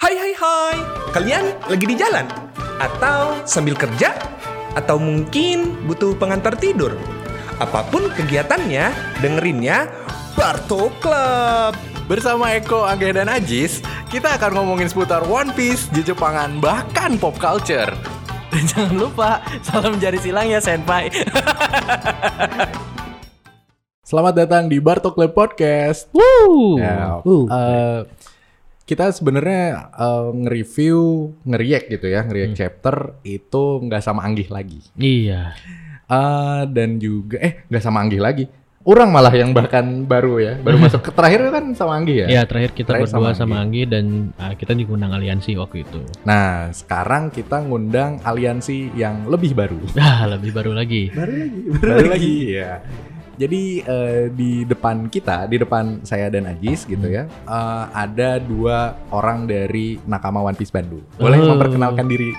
Hai hai hai, kalian lagi di jalan? Atau sambil kerja? Atau mungkin butuh pengantar tidur? Apa pun kegiatannya, dengerinnya Barto Club. Bersama Eko, Angga, dan Ajis, kita akan ngomongin seputar One Piece, Jepangan, bahkan pop culture. Dan jangan lupa, salam jari silang ya Senpai. Selamat datang di Bartok Club Podcast. Woo. Ya, Uh. Kita sebenarnya eh, nge-review, nge-react gitu ya, nge-react chapter itu nggak sama Anggih lagi. Iya. Eh, dan juga, eh nggak sama Anggih lagi. Orang malah yang bahkan baru ya, baru masuk ke terakhir kan sama Anggih ya. Ya terakhir kita Terakhir berdua sama sama Anggi dan uh, kita diundang aliansi waktu itu. Nah, sekarang kita ngundang aliansi yang lebih baru. Ah lebih baru lagi. baru lagi, baru, lagi. ya. Jadi eh, di depan kita, di depan saya dan Ajis gitu ya, eh, ada dua orang dari nakama One Piece Bandung. Boleh Oh. memperkenalkan diri?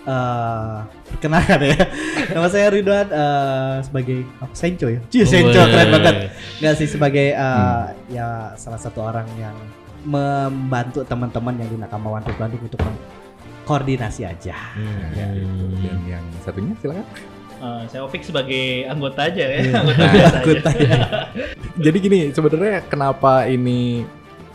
eh perkenalkan ya. Nama saya Ridwan eh, sebagai apa Sencho ya. Cie Sencho Weh. keren banget. Enggak sih sebagai eh, Hmm. ya salah satu orang yang membantu teman-teman yang di Nakama One Piece Bandung untuk koordinasi aja. Ya, itu. Dan yang satunya silakan. Eh, saya Opik sebagai anggota aja ya, Iya. anggota biasa aja. anggota ya. Jadi gini, sebenarnya kenapa ini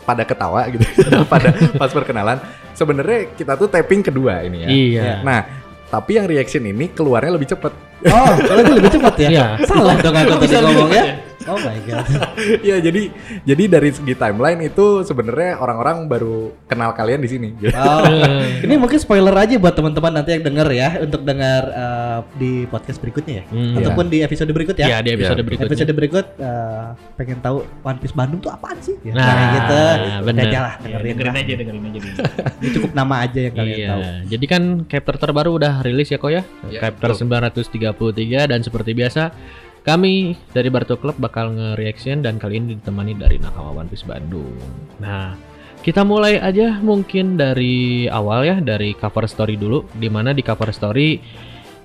pada ketawa gitu pada pas perkenalan? Sebenarnya kita tuh tapping kedua ini ya. Iya. Nah, tapi yang reaction ini keluarnya lebih cepet. Oh, kalau itu lebih cepat ya. Iya. Salah dong aku tadi ngomong cepat ya. Oh my god. ya jadi jadi dari segi timeline itu sebenarnya orang-orang baru kenal kalian di sini. Oh. Ini mungkin spoiler aja buat teman-teman nanti yang denger ya untuk dengar eh, di podcast berikutnya ya. Hmm. Ataupun di episode berikut ya. Ya di episode Iya. berikutnya. Episode berikut eh, pengen tahu One Piece Bandung tuh apaan sih? Ya, Nah, kayak gitu. bener. Udah aja lah Ya, dengerin, dengerin lah. aja, dengerin aja. Ini cukup nama aja yang kalian Iya. tahu. Jadi kan chapter terbaru udah rilis ya kok ya. Ya, chapter 933 dan seperti biasa kami dari Barto Club bakal nge-reaction dan kali ini ditemani dari Nakama One Piece Bandung. Nah, kita mulai aja mungkin dari awal ya, dari cover story dulu. Di mana di cover story,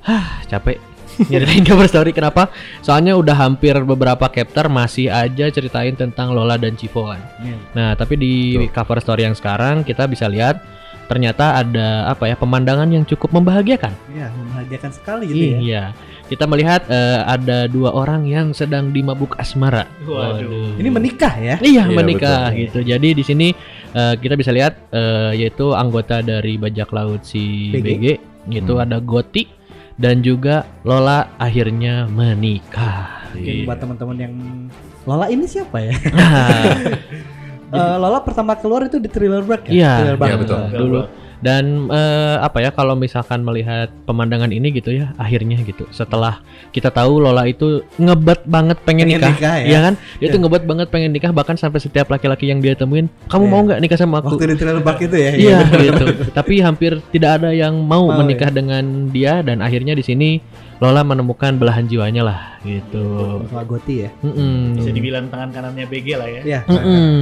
hah capek nyeritain cover story kenapa? Soalnya udah hampir beberapa chapter masih aja ceritain tentang Lola dan Chivo kan. Iya. Nah, tapi di cover story yang sekarang kita bisa lihat ternyata ada apa ya pemandangan yang cukup membahagiakan. Iya, membahagiakan sekali gitu ya. Iya. Kita melihat eh, ada dua orang yang sedang dimabuk asmara. Waduh. Ini menikah ya? Iya, Iya, menikah betul. gitu. Jadi di sini eh, kita bisa lihat eh, yaitu anggota dari bajak laut si BG. BG, Hmm. ada Goti dan juga Lola akhirnya menikah. Mungkin buat teman-teman yang Lola ini siapa ya? Eh, Lola pertama keluar itu di Thriller Bark ya? Iya, Thriller Bark. iya, betul. Dulu. Dan eh, apa ya kalau misalkan melihat pemandangan ini gitu ya, akhirnya gitu. Setelah kita tahu Lola itu ngebet banget pengen, Pengen nikah, nikah, ya. Iya kan? Dia tuh Iya. ngebet banget pengen nikah bahkan sampai setiap laki-laki yang dia temuin, kamu Iya. mau nggak nikah sama aku? Waktu di Thriller Bark itu ya? Iya gitu. Tapi hampir tidak ada yang mau, Mau, menikah dengan dia dan akhirnya di sini Lola menemukan belahan jiwanya lah gitu. Sama Goti ya? Mm-mm. Bisa dibilang tangan kanannya BG lah ya. Iya. Mm-mm.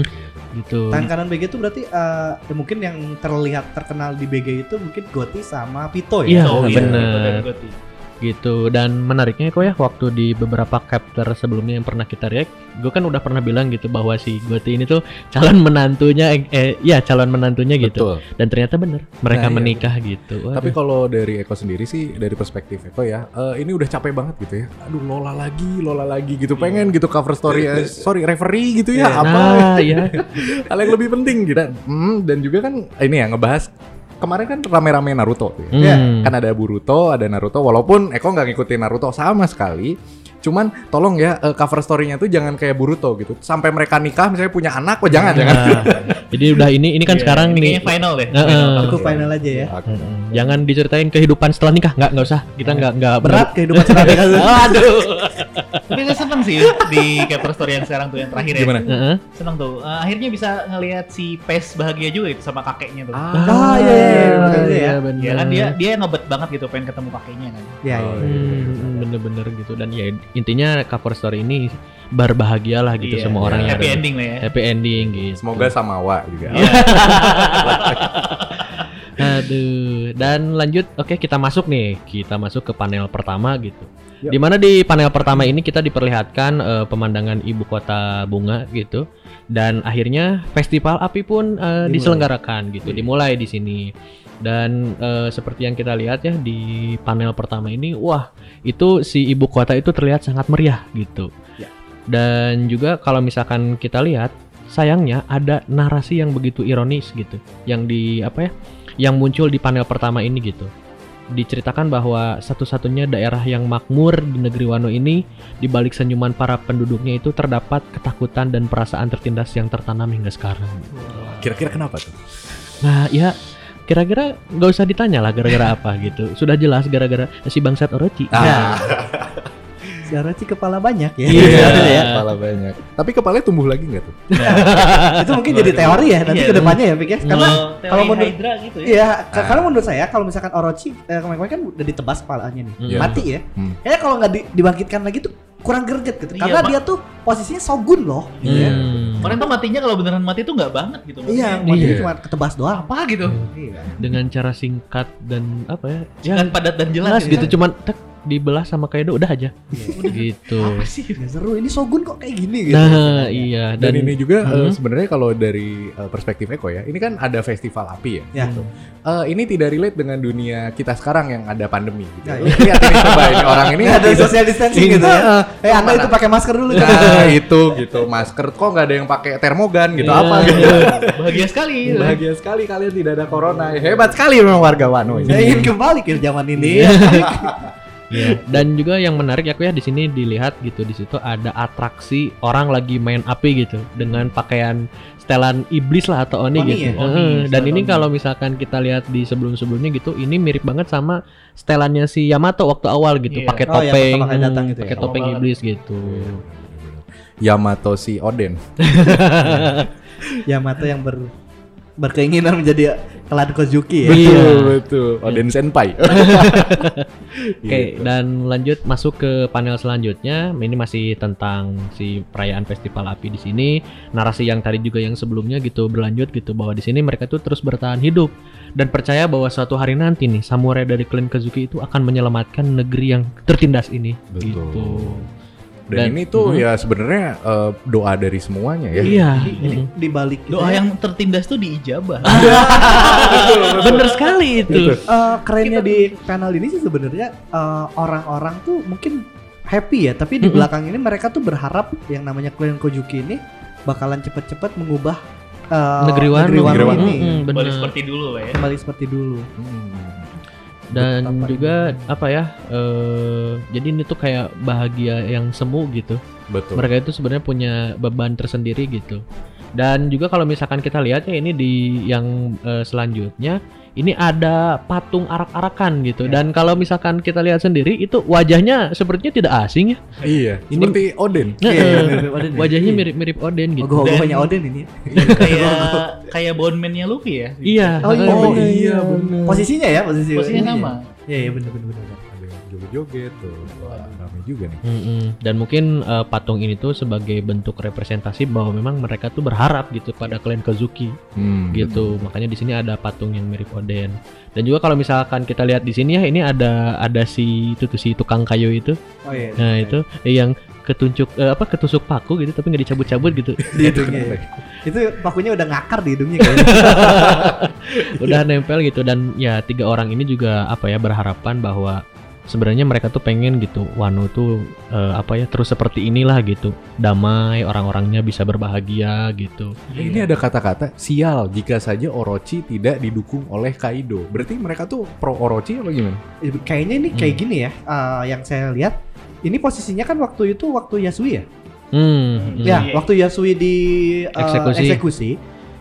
Gitu. Tangan kanan BG itu berarti eh, ya mungkin yang terlihat terkenal di BG itu mungkin Goti sama Pito Iya, ya? Oh, iya. Vito dan Goti. Gitu dan menariknya kok ya waktu di beberapa chapter sebelumnya yang pernah kita react gue kan udah pernah bilang gitu bahwa si Goti ini tuh calon menantunya eh, eh ya calon menantunya gitu Betul. dan ternyata bener mereka Nah, iya, menikah gitu Tapi Waduh. kalau dari Eko sendiri sih dari perspektif Eko ya, eh, ini udah capek banget gitu ya. Aduh Lola lagi, Lola lagi gitu. Pengen gitu cover story, eh, sorry referee gitu ya, Iya. apa nah ya hal yang lebih penting gitu. Hmm, dan juga kan ini ya ngebahas kemarin kan rame-rame Naruto tuh ya. Hmm. Kan ada Boruto, ada Naruto. Walaupun Eko nggak ngikutin Naruto sama sekali. Cuman tolong ya eh, cover story-nya tuh jangan kayak Boruto gitu. Sampai mereka nikah misalnya punya anak, oh jangan jangan. Nah, jadi udah ini ini kan Iya, sekarang ini nih final deh. Heeh. Final Itu cover. final aja ya? Mm-mm. jangan diceritain kehidupan setelah nikah nggak nggak usah kita nggak nggak Berat kehidupan setelah nikah aduh Tapi saya seneng sih di capture story yang sekarang tuh yang terakhir ya. Gimana? Heeh. Seneng tuh. Eh, akhirnya bisa ngelihat si Pes bahagia juga itu sama kakeknya tuh. Ah, iya, iya, iya, makanya ya. bener. Ya kan dia dia ngebet banget gitu pengen ketemu kakeknya kan. Iya, iya. iya. Hmm, bener-bener gitu dan ya intinya cover story ini berbahagia lah gitu Iya, semua orang yang happy ending lah ya. happy ending gitu Semoga Samawa juga. Iya. aduh dan lanjut oke kita masuk nih kita masuk ke panel pertama gitu Yuk. Di mana di panel pertama ini kita diperlihatkan eh, pemandangan ibu kota bunga gitu Dan akhirnya festival api pun Dimulai. diselenggarakan gitu, dimulai di sini. Dan eh, seperti yang kita lihat ya di panel pertama ini, wah itu si ibu kota itu terlihat sangat meriah gitu. Ya. Dan juga kalau misalkan kita lihat, sayangnya ada narasi yang begitu ironis gitu, yang di apa ya, yang muncul di panel pertama ini gitu. Diceritakan bahwa satu-satunya daerah yang makmur di negeri Wano ini, di balik senyuman para penduduknya itu terdapat ketakutan dan perasaan tertindas yang tertanam hingga sekarang. Kira-kira kenapa tuh? Nah, ya kira-kira nggak usah ditanya lah gara-gara apa gitu. Sudah jelas gara-gara si bangsat Orochi. Ah, Si Orochi kepala banyak ya. Iya. ya. kepala banyak. Tapi kepalanya tumbuh lagi nggak tuh? itu mungkin jadi teori ya nanti Iya, ke depannya ya Pik ya. Karena Kalau kalau menurut- Hydra gitu ya. Iya, ka- Ah. karena menurut saya kalau misalkan Orochi eh, kemarin kan udah ditebas kepalanya nih, Iya. mati ya. Hmm. Kayaknya kalau nggak di- dibangkitkan lagi tuh kurang greget gitu. Iya, Karena dia tuh posisinya Shogun loh. Iya. Hmm. Kemarin tuh matinya kalau beneran mati tuh nggak banget gitu. Iya, maksudnya. matinya Iya. cuma ketebas doang. Apa gitu? Iya. Dengan cara singkat dan apa ya? Ya Kan padat dan jelas, jelas gitu, cuman tek dibelah sama Kaido udah aja. gitu. Apa sih? Nggak seru. Ini Shogun kok kayak gini gitu. Nah, iya Dan, dan, ini juga eh, Hmm. sebenarnya kalau dari eh, perspektif Eko ya, ini kan ada festival api ya. Ya. gitu. Eh, ini tidak relate dengan dunia kita sekarang yang ada pandemi. Gitu. Ya, Lu Lihat ini coba ini orang ini ada tidak- social distancing gitu ya. Eh, Anda itu pakai masker dulu. Nah itu gitu masker kok nggak ada yang pakai termogan gitu Iya. apa gitu. Bahagia sekali. gitu. Bahagia sekali kalian tidak ada corona. Hebat sekali memang warga Wano Saya ini. ingin kembali ke zaman ini. Iya. Dan juga yang menarik ya aku ya di sini dilihat gitu di situ ada atraksi orang lagi main api gitu dengan pakaian setelan iblis lah atau oni, Oni gitu. ya? Heeh. Oni, dan ini oni. kalau misalkan kita lihat di sebelum-sebelumnya gitu, ini mirip banget sama setelannya si Yamato waktu awal gitu, Iya. pakai Oh, yang topeng, datang gitu ya? pakai Sama topeng banget. iblis gitu. Yamato si Oden. Yamato yang ber berkeinginan menjadi klan Kozuki ya. Iya. Betul betul. Oden Senpai. Oke, Gitu. dan lanjut masuk ke panel selanjutnya. Ini masih tentang si perayaan festival api di sini. Narasi yang tadi juga yang sebelumnya gitu berlanjut gitu bahwa di sini mereka tuh terus bertahan hidup dan percaya bahwa suatu hari nanti nih samurai dari klan Kazuki itu akan menyelamatkan negeri yang tertindas ini. Betul. Gitu. Dan, Dan- ini tuh Mhm. ya sebenarnya eh, doa dari semuanya ya. Iya. Jadi mm. di balik Doa yang tertindas tuh diijabah. Bener sekali itu. Eh, kerennya di panel ini sih sebenarnya eh, orang-orang tuh mungkin happy ya, tapi di Mm-mm. belakang ini mereka tuh berharap yang namanya klan Kozuki ini bakalan cepet-cepet mengubah eh, Negeri Negeri Wano. ini Mm-mm, Kembali seperti dulu ya. kembali seperti dulu. Hmm. Dan Betapa juga apa ya? eh jadi ini tuh kayak bahagia yang semu gitu. Betul. mereka itu sebenarnya punya beban tersendiri gitu dan juga kalau misalkan kita lihat ya ini di yang eh, selanjutnya ini ada patung arak-arakan gitu Ya. dan kalau misalkan kita lihat sendiri itu wajahnya sepertinya tidak asing ya Iya. Ini- Seperti Oden. Nah, Iya, mirip ya. wajahnya Iya. mirip-mirip Oden gitu Oh, gue punya Oden ini. kayak kayak bondman-nya Luffy ya. iya Oh iya, bener. iya, bener. Posisinya ya, posisi Posisinya ini sama. ya. Iya, iya bener bener bener. Joget-joget tuh. Wah, rame juga nih. Mm-mm. Dan mungkin eh, patung ini tuh sebagai bentuk representasi bahwa memang mereka tuh berharap gitu pada klan Kazuki Hmm. gitu. Makanya di sini ada patung yang mirip Oden. Dan juga kalau misalkan kita lihat di sini ya ini ada ada si itu tuh si tukang kayu itu. Oh iya. Nah, itu eh, yang ketunjuk eh, apa ketusuk paku gitu tapi nggak dicabut-cabut gitu. di hidungnya. ya. Itu pakunya udah ngakar di hidungnya kayaknya. Udah nempel gitu dan ya tiga orang ini juga apa ya berharapan bahwa sebenarnya mereka tuh pengen gitu Wano tuh eh, apa ya terus seperti inilah gitu. Damai, orang-orangnya bisa berbahagia gitu. Eh, Ini ada kata-kata sial jika saja Orochi tidak didukung oleh Kaido. Berarti mereka tuh pro Orochi apa gimana? Eh, Kayaknya ini kayak Hmm. gini ya, eh, yang saya lihat. Ini posisinya kan waktu itu waktu Yasui ya. Hmm. hmm. Ya, Iya. waktu Yasui di eh, Eksekusi. eksekusi.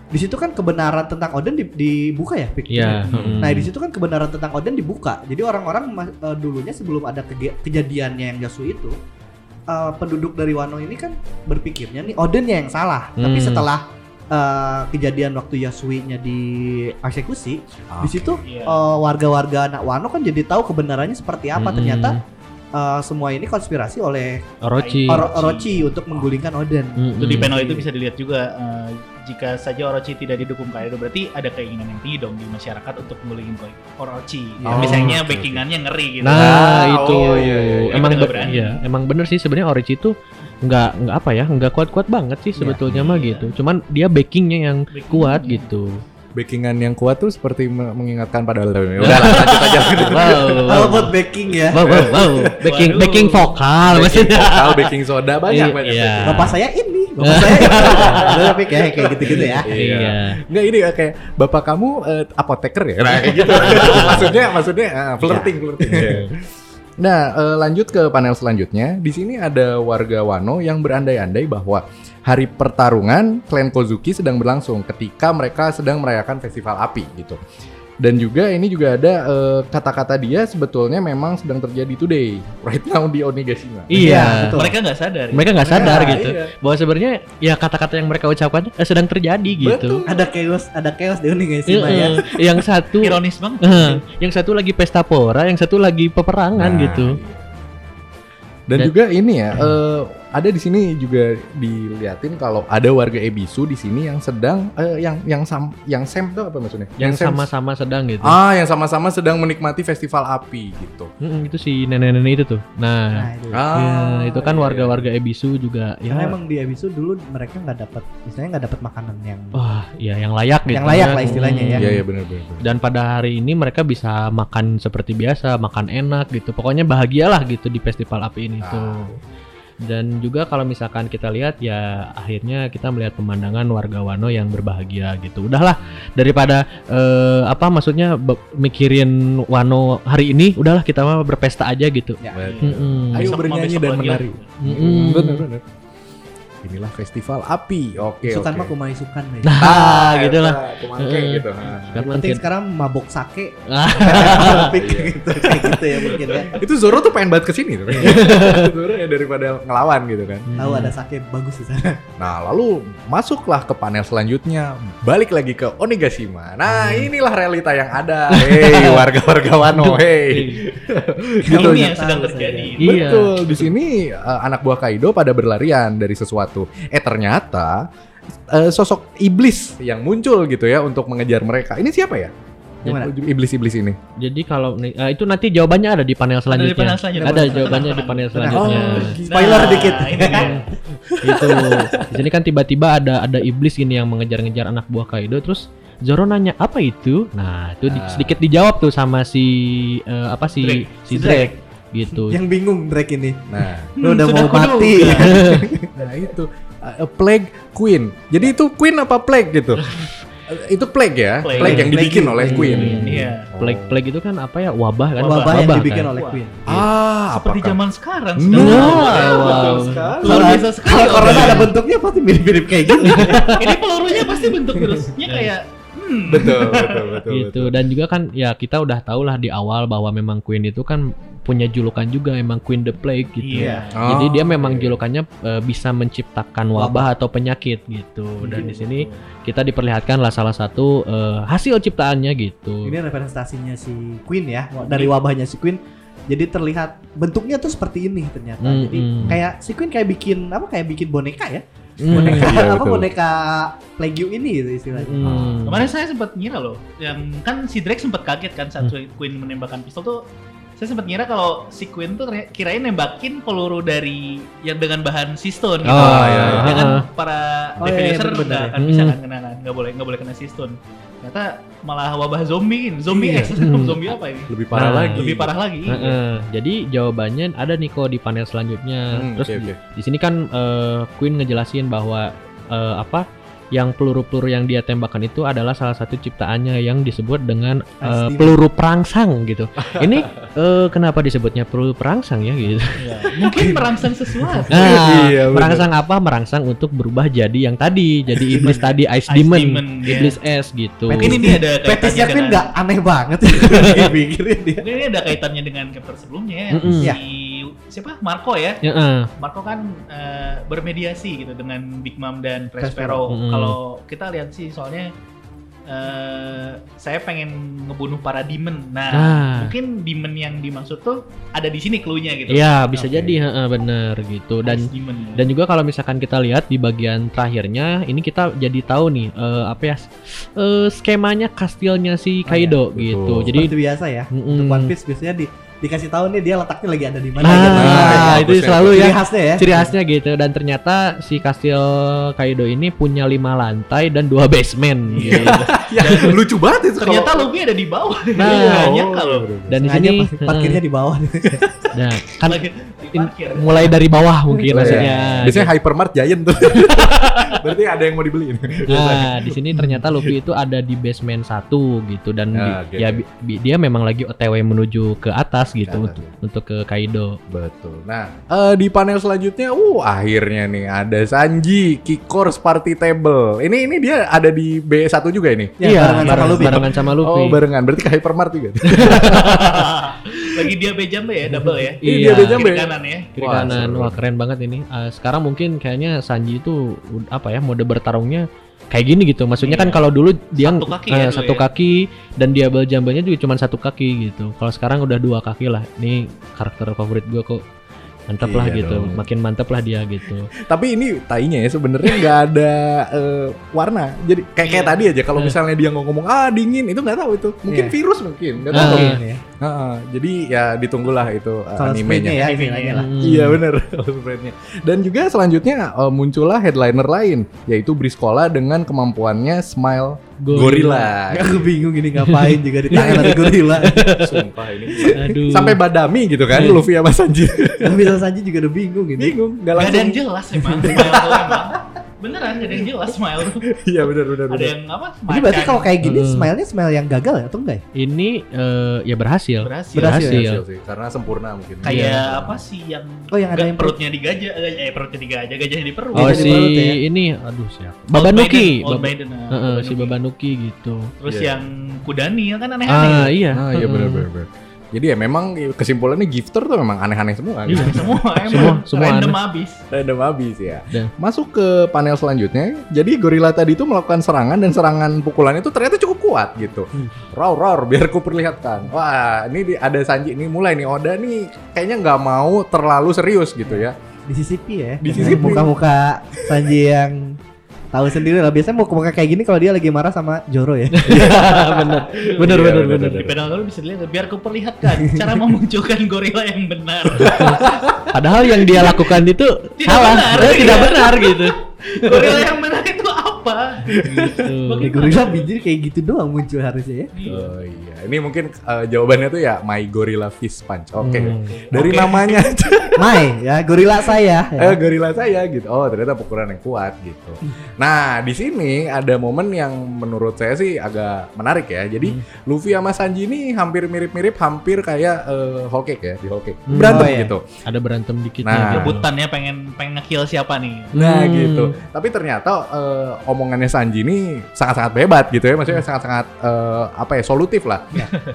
Di situ kan kebenaran tentang Oden di- dibuka ya, Pik? Iya. hmm. Nah, di situ kan kebenaran tentang Oden dibuka. Jadi orang-orang eh, dulunya sebelum ada kege- kejadiannya yang Yasui itu, eh, penduduk dari Wano ini kan berpikirnya nih Odennya yang salah. Tapi Hmm. setelah eh, kejadian waktu Yasui-nya di eksekusi, di situ Iya. eh, warga-warga anak Wano kan jadi tahu kebenarannya seperti apa. Mm-mm. Ternyata eh, semua ini konspirasi oleh Orochi. Oro- Orochi untuk menggulingkan Oden. Hmm, Itu di hmm. panel itu bisa dilihat juga eh, jika saja Orochi tidak didukung Kaido berarti ada keinginan yang tinggi dong di masyarakat untuk menggulingin Orochi. Oh, Biasanya oke, backingannya ngeri gitu. Nah, Ah, itu oh, iya, iya, iya. emang Kita nggak be- berani. iya, emang bener sih sebenarnya Orochi itu nggak nggak apa ya nggak kuat-kuat banget sih sebetulnya mah Iya. gitu cuman dia backingnya yang Backingnya. kuat gitu Backingan yang kuat tuh seperti me- mengingatkan pada udah lah lanjut aja wow Kalau buat backing ya. wow wow, wow. backing Waduh. backing vokal maksudnya vokal, baking soda banyak Iya, banyak. iya. backing. Bapak saya ini, bapak saya tapi kayak kayak gitu-gitu ya. Iya. Enggak ini ya, kayak bapak kamu eh, apoteker ya. Nah, kayak gitu. maksudnya maksudnya eh, flirting flirting. Nah, eh, lanjut ke panel selanjutnya. Di sini ada warga Wano yang berandai-andai bahwa hari pertarungan klan Kozuki sedang berlangsung ketika mereka sedang merayakan festival api gitu. Dan juga ini juga ada eh, kata-kata dia sebetulnya memang sedang terjadi today, right now di Onigashima. iya betul. Mereka nggak sadar. ya? mereka nggak sadar Iya, gitu iya. bahwa sebenarnya ya kata-kata yang mereka ucapkan eh, sedang terjadi gitu Ada chaos, ada chaos di Uning guys ya. Yang satu Ironis banget. eh, yang satu lagi pesta pora yang satu lagi peperangan Nah, gitu iya. Dan, Dan- juga ini ya, eh, ada di sini juga diliatin kalau ada warga Ebisu di sini yang sedang eh, yang yang sam yang sem tuh apa maksudnya? yang sama-sama sedang gitu Ah, yang sama-sama sedang menikmati festival api gitu. Mm-mm, itu si nenek-nenek itu tuh nah Nah, itu. Ah, ya, itu kan iya. warga-warga Ebisu juga Karena ya emang di Abisu dulu mereka nggak dapat, istilahnya nggak dapat makanan yang wah ya yang layak gitu Yang layak kan. lah istilahnya ya. Iya, iya benar benar. benar. dan pada hari ini mereka bisa makan seperti biasa makan enak gitu pokoknya bahagialah gitu di festival api ini Ah. tuh dan juga kalau misalkan kita lihat ya akhirnya kita melihat pemandangan warga Wano yang berbahagia gitu udahlah daripada eh, apa maksudnya be- mikirin Wano hari ini udahlah kita mah berpesta aja gitu Ya. Mm-mm. Ayo bernyanyi dan menari. Benar benar. Inilah festival api. Oke, sukan oke. mah kumai sukan ya. nah gitu lah kumangke gitu. Kan Yang penting sekarang mabok sake, Ah, Olympic gitu, kayak gitu ya mungkin ya. Itu Zoro tuh pengen banget ke sini tuh. Zoro ya daripada ngelawan gitu kan. Tahu ada sake bagus di sana. Nah, lalu masuklah ke panel selanjutnya. Balik lagi ke Onigashima. Nah, inilah realita yang ada. Hei, warga-warga Wano, hei. Gitu ini ya. yang sedang Tahu terjadi. Iya. Betul. Di sini eh, anak buah Kaido pada berlarian dari sesuatu. Eh ternyata eh, sosok iblis yang muncul gitu ya untuk mengejar mereka. Ini siapa ya? Gimana? Iblis-iblis ini. jadi kalau eh, itu nanti jawabannya ada di panel selanjutnya panel selanjutnya. ada jawabannya di panel selanjutnya Spoiler dikit. Nah, ini dia. gitu. Di sini kan tiba-tiba ada ada iblis ini yang mengejar-ngejar anak buah Kaido terus Zoro nanya apa itu? Nah, itu di- Ah. sedikit dijawab tuh sama si eh, apa si Drake. si Drake gitu. Yang bingung Drake ini. Nah, Lu udah sudah mau mati. nah itu Eh, Plague Queen. Jadi itu Queen apa Plague gitu? Itu Plague ya, Plague. Plague, yang dibikin Plague. oleh Queen. Iya. Plague plague itu kan apa ya? Wabah kan? Wabah yang dibikin kan? oleh. Queen. Ah, Seperti apakah- zaman sekarang. Nah, sedang- wow. Luar Kalau biasa sekali. kalau corona ada bentuknya pasti mirip-mirip kayak gini. Ini pelurunya pasti bentuk terusnya kayak hmm. Betul, betul, betul. gitu dan juga kan ya kita udah tahu lah di awal bahwa memang Queen itu kan punya julukan juga emang Queen the Plague gitu. Iya. Jadi dia Oh, memang oke. julukannya eh, bisa menciptakan wabah atau penyakit gitu. Dan di sini kita diperlihatkan lah salah satu eh, hasil ciptaannya gitu. Ini representasinya si Queen ya, dari wabahnya si Queen. Jadi terlihat bentuknya tuh seperti ini ternyata. Mm, Jadi mm. kayak si Queen kayak bikin apa kayak bikin boneka ya. Hmm. Boneka Iya, apa betul. boneka Plague You ini gitu istilahnya. Hmm. Kemarin saya sempat ngira loh, yang kan si Drake sempat kaget kan saat Queen menembakkan pistol tuh. Saya sempat ngira kalau si Queen tuh kirain nembakin peluru dari yang dengan bahan siston gitu. Oh, iya, iya. Ya kan Ah. para Oh, iya, iya, defiler bener-bener nggak ya. akan bisa Hmm. kan kena kan, nggak boleh nggak boleh kena siston. Ternyata malah wabah zombie ini, zombie Iya. X, Hmm. zombie apa ini? lebih parah Nah, lagi. Lebih parah lagi. iya. Heeh. Jadi jawabannya ada nih kok di panel selanjutnya. Hmm, Terus di, oke. di sini kan eh, Queen ngejelasin bahwa eh, apa yang peluru-peluru yang dia tembakan itu adalah salah satu ciptaannya yang disebut dengan Pasti. peluru perangsang gitu. Ini eh, kenapa disebutnya peluru perangsang ya gitu? Iya. Mungkin merangsang sesuatu. Nah, Iya, bener. merangsang apa? Merangsang untuk berubah jadi yang tadi, jadi iblis tadi Ice, Ice Demon, Demon, ya. iblis es gitu. Mungkin ini ada Petisnya dengan nggak aneh banget. Dia. Ini ada kaitannya dengan chapter sebelumnya ya. Mm-mm. Iya. Si siapa? Marco ya. Ya, eh. Marco kan eh, bermediasi gitu dengan Big Mom dan Prospero. Prespero. Mm-mm. Kalau kita lihat sih soalnya eh, saya pengen ngebunuh para demon. Nah, Nah. mungkin demon yang dimaksud tuh ada di sini clue-nya gitu. Iya, bisa Oke. jadi heeh, bener gitu. Dan demon. Dan juga kalau misalkan kita lihat di bagian terakhirnya, ini kita jadi tahu nih eh, apa ya eh, skemanya kastilnya si Kaido betul. gitu. Jadi Jadi seperti biasa ya. Mm-mm. Untuk One Piece biasanya di dikasih tahu nih dia letaknya lagi ada di mana Nah, gitu. Nah, itu selalu Ciri ya. khasnya ya. Ciri khasnya gitu dan ternyata si kastil Kaido ini punya lima lantai dan dua basement gitu. ya, lucu banget itu Ternyata kalau- Luffy ada di bawah. Nah, banyak oh, kalau. bener-bener. Dan di sini parkirnya di bawah. nah, kan in- mulai dari bawah mungkin Oh, iya. maksudnya. Biasanya hypermart giant tuh. Berarti ada yang mau dibeliin. Nah, di sini ternyata Luffy itu ada di basement satu gitu dan di- Ah, gitu. ya bi- bi- dia memang lagi OTW menuju ke atas gitu atas, untuk, untuk ke Kaido. Betul. Nah, eh, di panel selanjutnya, uh akhirnya nih ada Sanji Kikors Party Table. Ini ini dia ada di B1 juga ini. Ya, barengan sama Luffy. barengan sama Luffy. Oh, barengan. Berarti ke hypermart juga. Lagi dia bejambe ya, double ya. Iya, Iya, dia Jambe. Kiri kanan ya. kiri Wah, kanan. seru. Wah, keren banget ini. Eh, sekarang mungkin kayaknya Sanji itu apa ya, mode bertarungnya kayak gini gitu. Maksudnya kan Iya. kalau dulu dia Satu kaki eh, ya satu ya. kaki dan dia jambanya juga cuma satu kaki gitu. Kalau sekarang udah dua kaki lah. Ini karakter favorit gua kok. Mantap lah Iya gitu. dong. Makin mantap lah dia gitu. Tapi ini tainya ya sebenarnya nggak ada eh, warna. Jadi kayak kayak Iya. tadi aja kalau Eh. misalnya dia ngomong ah dingin itu nggak tahu itu. Mungkin Iya. virus mungkin, nggak Ah. tahu. Mungkin ya. Heeh, jadi ya ditunggulah itu Kalau animenya. ya lah. Hmm. Iya spreadnya. Dan juga selanjutnya eh, muncullah headliner lain yaitu Briscola dengan kemampuannya Smile Gorilla. Aku bingung ini ngapain juga di tangan ada gorila. Sumpah ini. Aduh. Sampai Badami gitu kan Iya. Luffy sama Sanji. Tapi bisa Sanji juga udah bingung gitu. Bingung, nggak Gak ada yang langsung. jelas emang. Smile. Beneran gak ada yang jelas smile tuh. Iya benar benar Ada benar. yang apa? Jadi berarti macan. kalau kayak gini Hmm. smile-nya smile yang gagal ya atau enggak ya? Ini eh, ya berhasil. berhasil. Berhasil. Berhasil. Berhasil sih, karena sempurna mungkin. Kayak Iya. apa sih yang Oh, yang ada yang perut. perutnya digajah, eh perutnya digajah, gajahnya di perut. Oh si perut ya. ini aduh siapa? Old Babanuki. Old Bab- Maiden, nah, Heeh, si Babanuki. Gitu. Terus Iya. yang Kudani ya kan aneh-aneh. Ah iya. Ah iya benar benar. Jadi ya memang kesimpulannya gifter tuh memang aneh-aneh semua gitu. Iya. Semua emang Semua- semua random aneh. abis. Random habis ya. Dan- Masuk ke panel selanjutnya. Jadi gorila tadi itu melakukan serangan dan serangan pukulan itu ternyata cukup kuat gitu. Roar roar biar ku perlihatkan. Wah ini di- ada Sanji ini mulai nih Oda nih kayaknya nggak mau terlalu serius gitu ya. Disisipi ya. Disisipi. Muka-muka Sanji yang tahu sendiri lah. Biasanya muka-muka kayak gini kalau dia lagi marah sama Joro ya. bener. Bener Iya, bener bener, bener. Di pedal dulu bisa dilihat biar ku perlihatkan cara memunculkan gorila yang benar. Padahal yang dia lakukan itu Tidak salah. benar, Eh, tidak iya. benar gitu. gorila yang benar itu apa? Gitu. Gorila biji kayak gitu doang muncul harusnya ya. Oh iya, ini mungkin eh, jawabannya tuh ya My Gorilla Fist Punch. Oke, Hmm. dari Oke. namanya. Mai ya gorila saya. eh Ya. gorila saya gitu. Oh ternyata pukulan yang kuat gitu. Nah di sini ada momen yang menurut saya sih agak menarik ya. Jadi Luffy sama Sanji ini hampir mirip-mirip, hampir kayak eh, Whole Cake ya di Cake. Hmm. Berantem Oh, iya. gitu. Ada berantem dikit Nah. ya. Rebutan ya pengen pengen nge-kill siapa nih? Nah Hmm. gitu. Tapi ternyata eh, omongannya Sanji ini sangat-sangat hebat gitu ya. Maksudnya sangat-sangat eh, apa ya solutif lah.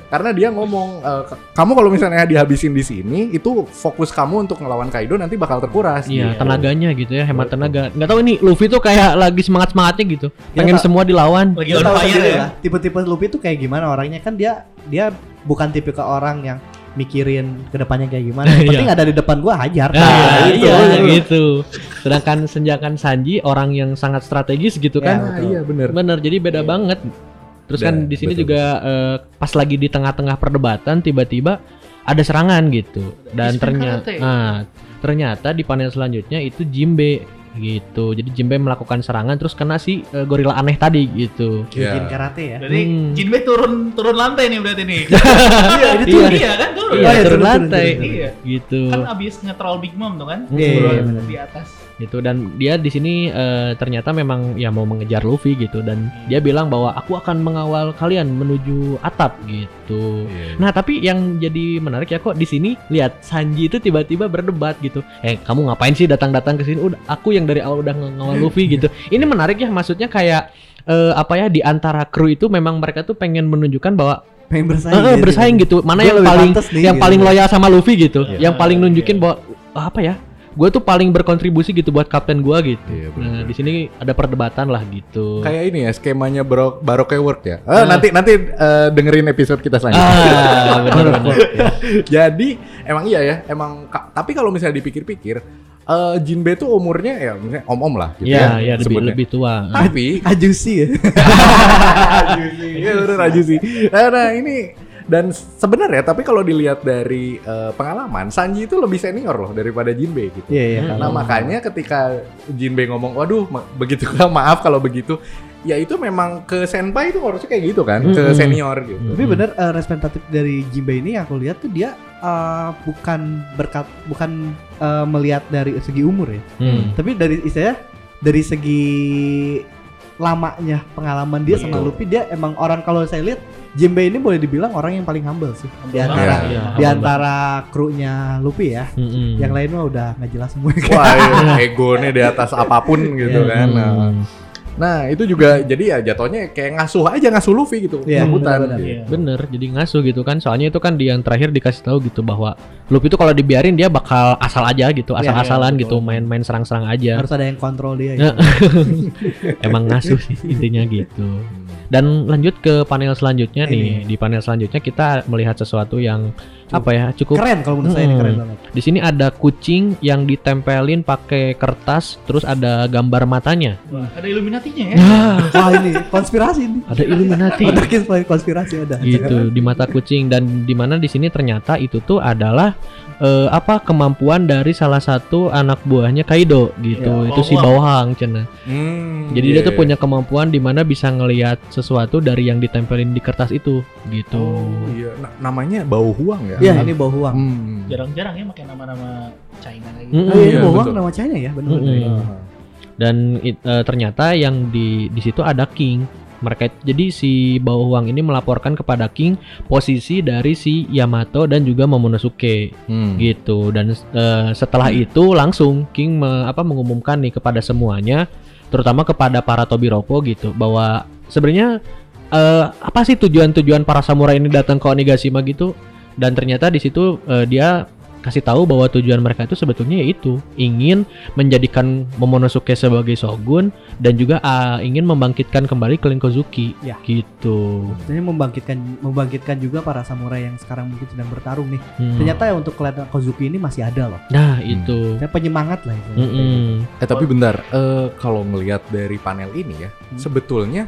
Karena dia ngomong eh, "K- kamu kalau misalnya dihabisin di sini itu fokus kamu untuk ngelawan Kaido nanti bakal terkuras. Iya, gitu. tenaganya gitu ya, hemat tenaga. Nggak tahu ini Luffy tuh kayak lagi semangat semangatnya gitu, Ya, pengen tak- semua dilawan. Lagi Dia on fire ya. lah. Tipe-tipe Luffy tuh kayak gimana orangnya kan dia dia bukan tipe ke orang yang mikirin ke depannya kayak gimana. Yang Iya. penting ada di depan gua hajar. Nah, itu, iya itu. gitu. Sedangkan senjakan Sanji orang yang sangat strategis gitu Ya, kan. Ah, iya bener. Bener, jadi beda banget. Terus kan di sini juga eh, pas lagi di tengah-tengah perdebatan tiba-tiba ada serangan gitu. Dan ternyata nah, ternyata di panel selanjutnya itu Jimbe gitu. Jadi Jimbe melakukan serangan terus kena si eh, gorila aneh tadi gitu. Bikin Iya. karate ya. Berarti Hmm. Jinbe turun turun lantai nih berarti nih. Iya, ini Iya. Iya kan turun. Iya, Oh, iya, turun turun, lantai turun, turun. Iya. gitu. Kan abis nge-troll Big Mom tuh kan. Iya, Turun iya, di atas. Gitu dan dia di sini eh, ternyata memang ya mau mengejar Luffy gitu dan dia bilang bahwa aku akan mengawal kalian menuju atap gitu. Iya. Nah tapi yang jadi menarik ya kok di sini lihat Sanji itu tiba-tiba berdebat gitu. Eh kamu ngapain sih datang-datang ke sini? Udah aku yang dari awal udah ngawal Luffy gitu. Ini menarik ya maksudnya kayak eh, apa ya di antara kru itu memang mereka tuh pengen menunjukkan bahwa Pengen bersaing. eh, eh, bersaing gitu. Mana yang paling nih, yang gitu. paling loyal sama Luffy gitu. Iya. Yang paling Ah, nunjukin iya. bahwa "Ah, apa ya? Gue tuh paling berkontribusi gitu buat kapten gua gitu. Iya, bener. nah, di sini ada perdebatan lah gitu. Kayak ini ya skemanya bro, Baroque work ya. Eh, nanti nanti eh, dengerin episode kita selanjutnya. Ah, benar-benar. Jadi emang iya ya, emang tapi kalau misalnya dipikir-pikir eh Jinbe tuh umurnya ya misalnya om-om lah gitu Iya, ya. iya lebih sebutnya. lebih tua. Tapi Ajusi ya. Ajusi, ya bener Ajusi. Nah, nah ini Dan sebenarnya tapi kalau dilihat dari eh, pengalaman, Sanji itu lebih senior loh daripada Jinbei gitu. Iya iya. Nah makanya ketika Jinbei ngomong, waduh ma- begitu maaf kalau begitu, ya itu memang ke senpai itu harusnya kayak gitu kan, ke Mm-mm. senior gitu. Tapi bener eh, representatif dari Jinbei ini yang aku lihat tuh dia eh, bukan berkat bukan eh, melihat dari segi umur ya, Hmm. tapi dari istilahnya dari segi lamanya pengalaman dia sama. Luffy dia emang orang kalau saya lihat Jinbei ini boleh dibilang orang yang paling humble sih di Humble antara banget, iya. di antara krunya Luffy ya. Mm-mm. Yang lain mah udah nggak jelas semua. Wah, ya, egonya di atas apa pun gitu Iya. kan. Nah, Hmm. Nah itu juga jadi ya jatuhnya kayak ngasuh aja ngasuh Luffy gitu rebutan. benar-benar. gitu. Iya. Bener, jadi ngasuh gitu kan. Soalnya itu kan di yang terakhir dikasih tahu gitu bahwa Luffy itu kalau dibiarin dia bakal asal aja gitu, Iya, asal-asalan iya, gitu, betul. main-main serang-serang aja. Harus ada yang kontrol dia. Ya. Gitu. Emang ngasuh sih intinya gitu. Dan lanjut ke panel selanjutnya nih. Di panel selanjutnya kita melihat sesuatu yang apa ya cukup Keren kalau menurut saya ini keren Hmm. banget. Di sini ada kucing yang ditempelin pakai kertas, terus ada gambar matanya. Wah, ada Illuminati-nya ya. Nah, Wah ini konspirasi ini. ada Illuminati. Ada konspirasi ada. gitu di mata kucing dan di mana di sini ternyata itu tuh adalah eh, apa kemampuan dari salah satu anak buahnya Kaido gitu. Ya, itu si Bawang. Cina. Hmm, Jadi iya, dia tuh iya. punya kemampuan di mana bisa ngelihat sesuatu dari yang ditempelin di kertas itu gitu. Oh, iya. Na- namanya bau huang ya. Iya ini bau huang. Hmm. Jarang-jarang ya pakai nama-nama China kayak gitu. Mm-mm. Oh iya, Iya, bau huang nama China ya benar. Benar. Ah. Dan it- eh, ternyata yang di di situ ada King. Mereka jadi si Bawang ini melaporkan kepada King posisi dari si Yamato dan juga Momonosuke. Hmm. gitu dan eh, setelah itu langsung King me- apa mengumumkan nih kepada semuanya terutama kepada para Tobiropo gitu bahwa sebenarnya eh, apa sih tujuan-tujuan para samurai ini datang ke Onigashima gitu dan ternyata di situ eh, dia kasih tahu bahwa tujuan mereka itu sebetulnya yaitu ingin menjadikan Momonosuke sebagai shogun dan juga ah, ingin membangkitkan kembali Clan Kozuki Ya. gitu. Jadi membangkitkan membangkitkan juga para samurai yang sekarang mungkin sedang bertarung nih. Hmm. Ternyata ya untuk kelihatan Kozuki ini masih ada loh. Nah itu. Saya penyemangat lah itu. Mm-mm. Eh tapi bentar, eh, kalau ngelihat dari panel ini ya, Hmm. sebetulnya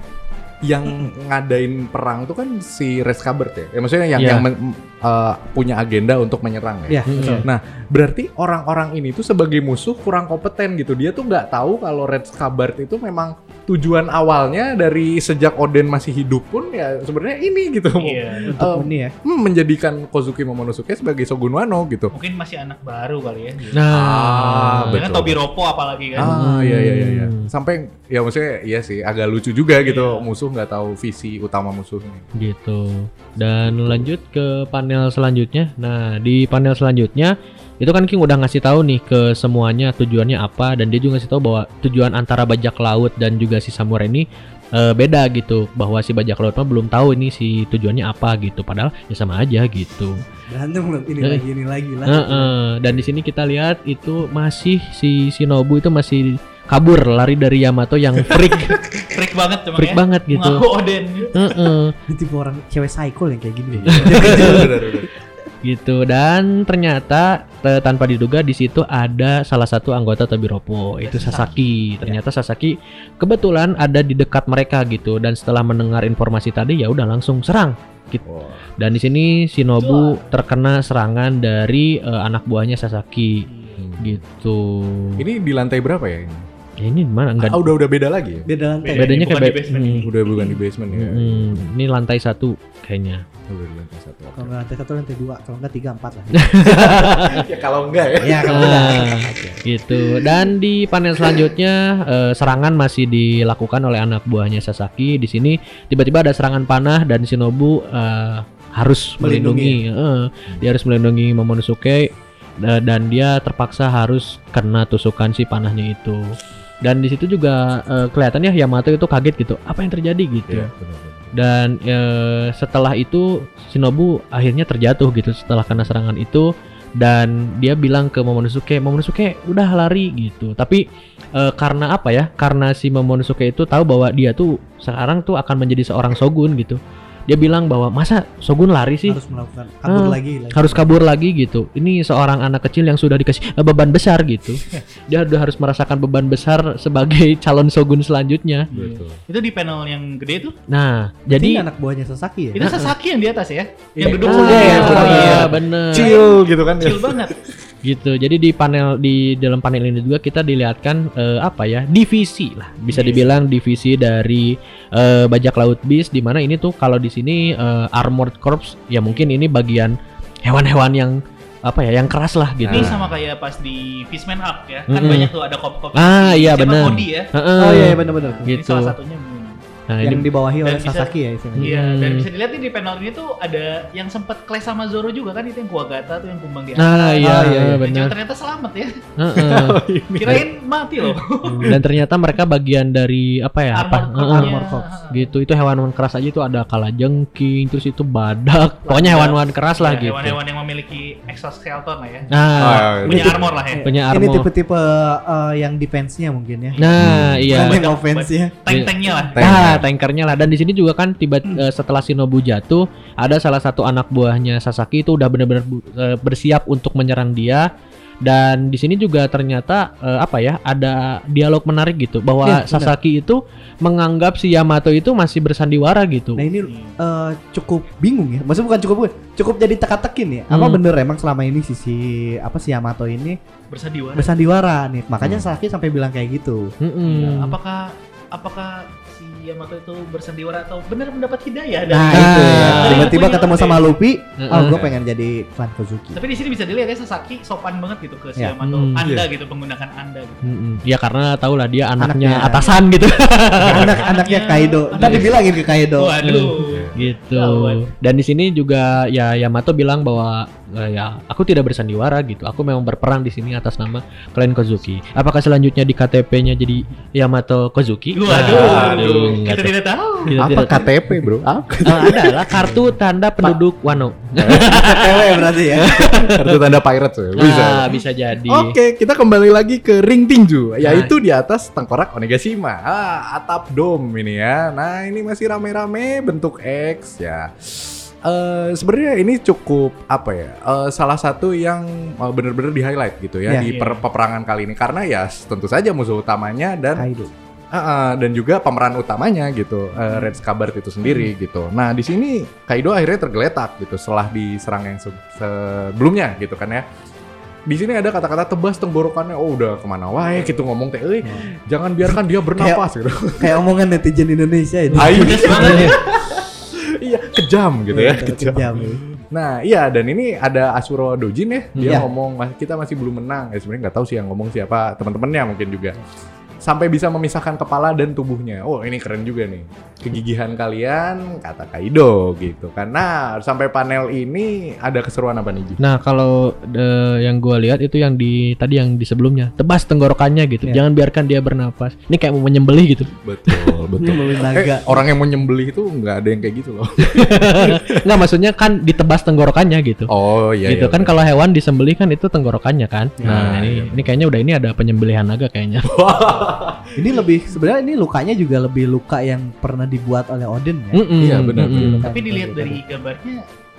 yang ngadain perang itu kan si Reskabert ya. Ya maksudnya yang Iya. yang men- eh, punya agenda untuk menyerang ya. Ya, Mm-mm. betul. Berarti orang-orang ini tuh sebagai musuh kurang kompeten gitu. Dia tuh nggak tahu kalau Red Scabbard itu memang tujuan awalnya dari sejak Oden masih hidup pun ya sebenarnya ini gitu. Iya. Untuk Eh, ini ya. Hmm, menjadikan Kozuki Momonosuke sebagai Shogun Wano gitu. Mungkin masih anak baru kali ya. gitu. Nah, Ah, betul. Tobi Ropo apalagi kan. Ah iya iya iya. iya. Hmm. Sampai ya maksudnya iya sih agak lucu juga gitu Iya. musuh nggak tahu visi utama musuhnya. gitu. Dan lanjut ke panel selanjutnya. Nah, di panel selanjutnya itu kan King udah ngasih tahu nih ke semuanya tujuannya apa dan dia juga ngasih tahu bahwa tujuan antara bajak laut dan juga si samurai ini eh, beda gitu bahwa si bajak laut mah belum tahu ini si tujuannya apa gitu padahal ya sama aja gitu Berantem loh ini Eh. lagi ini lagi lah. Heeh, dan di sini kita lihat itu masih si Shinobu itu masih kabur lari dari Yamato yang freak Freak banget emang freak ya. banget gitu Mengaku Oden. Heeh. Ini tipe orang cewek psycho yang kayak gini. gitu. Dan ternyata te- tanpa diduga di situ ada salah satu anggota Tobiropo itu Sasaki. Ternyata Sasaki kebetulan ada di dekat mereka gitu. Dan setelah mendengar informasi tadi ya udah langsung serang. Gitu. dan di sini Shinobu terkena serangan dari eh, anak buahnya Sasaki. Gitu. Ini di lantai berapa ya? ini? Ya ini mana enggak Ah, udah udah beda lagi ya? Beda lantai. Beda. bedanya kayak di be- basement hmm, ini. Udah bukan di basement ya. hmm, ini lantai satu kayaknya Udah di lantai satu. Kalau nggak lantai satu lantai dua, kalau nggak tiga empat lah. ya kalau enggak ya. Iya kalau nggak. Ah, gitu. Dan di panel selanjutnya eh, serangan masih dilakukan oleh anak buahnya Sasaki. Di sini tiba-tiba ada serangan panah dan Shinobu eh, harus melindungi. eh, dia harus melindungi Momonosuke dan dia terpaksa harus kena tusukan si panahnya itu. Dan di situ juga eh, kelihatannya Yamato itu kaget gitu. Apa yang terjadi gitu? Iya, benar-benar. Dan eh, setelah itu Shinobu akhirnya terjatuh gitu setelah kena serangan itu dan dia bilang ke Momonosuke, Momonosuke udah lari gitu. Tapi eh, karena apa ya? Karena si Momonosuke itu tahu bahwa dia tuh sekarang tuh akan menjadi seorang shogun gitu. Dia bilang bahwa masa Shogun lari sih harus melakukan kabur Ah, lagi, lagi. harus kabur lagi gitu. Ini seorang anak kecil yang sudah dikasih eh, beban besar gitu. Dia udah harus merasakan beban besar sebagai calon shogun selanjutnya. Betul. Itu di panel yang gede tuh. Nah, Jadi jadi anak buahnya Sasaki ya. Itu Sasaki yang di atas ya. Iya. Yang duduk Ah, iya, iya, iya. bener. Chill gitu kan. Kecil banget. gitu. Jadi di panel di dalam panel ini juga kita dilihatkan eh, apa ya divisi lah, bisa Yes. dibilang divisi dari eh, bajak laut beast di mana ini tuh kalau di sini eh, armored corps ya mungkin ini bagian hewan-hewan yang apa ya yang keras lah gitu. Ini sama kayak pas di Fishman Up ya. Kan Mm-mm. banyak tuh ada kop-kop. Ah, iya. Cody ya. Heeh. Oh iya, iya benar-benar. Ini Gitu. salah satunya. Hmm. Nah, Yang ini dibawahi oleh Dan bisa- Sasaki ya istilahnya. Iya, dan Hmm. bisa dilihat nih di panel ini tuh ada yang sempat clash sama Zoro juga kan itu yang Kuwagata tuh yang kumbang di Nah, iya, Ah, iya, iya. Dan benar. ternyata selamat ya. Heeh. Kirain mati loh. Dan ternyata mereka bagian dari apa ya? apa? Armor Heeh. Armor Corps. Gitu. Itu hewan-hewan keras aja itu ada kalajengking, terus itu badak. Pokoknya hewan-hewan keras lah Ya, gitu. Hewan-hewan yang memiliki exoskeleton lah ya. Nah, Ah, iya. Punya armor lah ya. punya Ini armor. tipe-tipe eh, yang defense-nya mungkin ya. Nah, iya. Bukan yang offense-nya. Tank-tanknya lah. Nah, tankernya lah. Dan di sini juga kan tiba eh, setelah Shinobu jatuh, ada salah satu anak buahnya Sasaki itu udah benar-benar bu- eh, bersiap untuk menyerang dia. Dan di sini juga ternyata eh, apa ya? Ada dialog menarik gitu bahwa Iya, benar. Sasaki itu menganggap si Yamato itu masih bersandiwara gitu. Nah ini eh, cukup bingung ya. Maksudnya bukan cukup bingung, cukup jadi teka-tekin ya. Apa Hmm. bener emang selama ini si, si apa si Yamato ini Bersandiwara. bersandiwara nih. Makanya Sasaki sampai bilang kayak gitu. Mm-mm. Nah, apakah apakah si Yamato itu bersandiwara atau benar mendapat hidayah dari Nah, Nah, itu ya. Tiba-tiba ketemu sama Luffy, oh gue pengen jadi klan Kozuki. Tapi di sini bisa dilihat ya Sasaki sopan banget gitu ke si Ya. Yamato. Hmm. Anda gitu menggunakan Anda gitu. Mm-mm. Ya karena tau lah dia anaknya, Anaknya. atasan gitu. Anak-anaknya Kaido. Ntar dibilangin ke Kaido. Waduh. gitu. Dan di sini juga ya Yamato bilang bahwa eh, ya aku tidak bersandiwara gitu. Aku memang berperang di sini atas nama klan Kozuki. Apakah selanjutnya di KTP-nya jadi Yamato Kozuki? Waduh. nggak Kita tahu. tidak tahu. Kita Apa tidak tahu. KTP, Bro? Apa? Eh, adalah kartu tanda penduduk Wano. KTW berarti ya. Kartu tanda pirates ya. Bisa. Ah, bisa jadi. Oke, kita kembali lagi ke ring tinju, yaitu di atas tengkorak Onigashima. Ah, atap dome ini ya. Nah, ini masih rame-rame bentuk X ya. Eh sebenarnya ini cukup apa ya? eh, salah satu yang eh, bener-bener di highlight gitu ya Iya. di per- peperangan kali ini karena ya tentu saja musuh utamanya dan Kaido. Ah, ah, dan juga pemeran utamanya gitu eh, Red Scabbard itu sendiri gitu. Nah di sini Kaido akhirnya tergeletak gitu setelah diserang yang se- sebelumnya gitu kan ya. Di sini ada kata-kata tebas tenggorokannya, oh udah ke mana wae gitu ngomong teh, "Euy, jangan biarkan dia bernapas gitu. Kayak omongan netizen Indonesia ini. Ayo, kejam gitu ya, Iya, kejam. kejam, ya. Nah iya dan ini ada Asuro Dojin ya, dia Iya. ngomong "Mas, kita masih belum menang. Ya sebenarnya nggak tahu sih yang ngomong siapa teman-temannya mungkin juga. Sampai bisa memisahkan kepala dan tubuhnya. Oh ini keren juga nih. Kegigihan kalian kata Kaido gitu kan. Nah sampai panel ini ada keseruan apa nih Ji? Nah kalau eh, yang gua lihat itu yang di tadi yang di sebelumnya tebas tenggorokannya gitu, Iya. jangan biarkan dia bernapas. Ini kayak mau menyembelih gitu. Betul betul. Eh, orang yang mau nyembelih itu nggak ada yang kayak gitu loh. Nggak maksudnya kan ditebas tenggorokannya gitu. Oh iya. gitu iya, kan kalau hewan disembelih kan itu tenggorokannya kan. iya, Nah, ini, iya. ini kayaknya udah ini ada penyembelihan naga kayaknya. Ini lebih sebenarnya ini lukanya juga lebih luka yang pernah dibuat oleh Odin ya. Mm-mm, Iya, benar, mm-mm. benar. Tapi dilihat dari gambarnya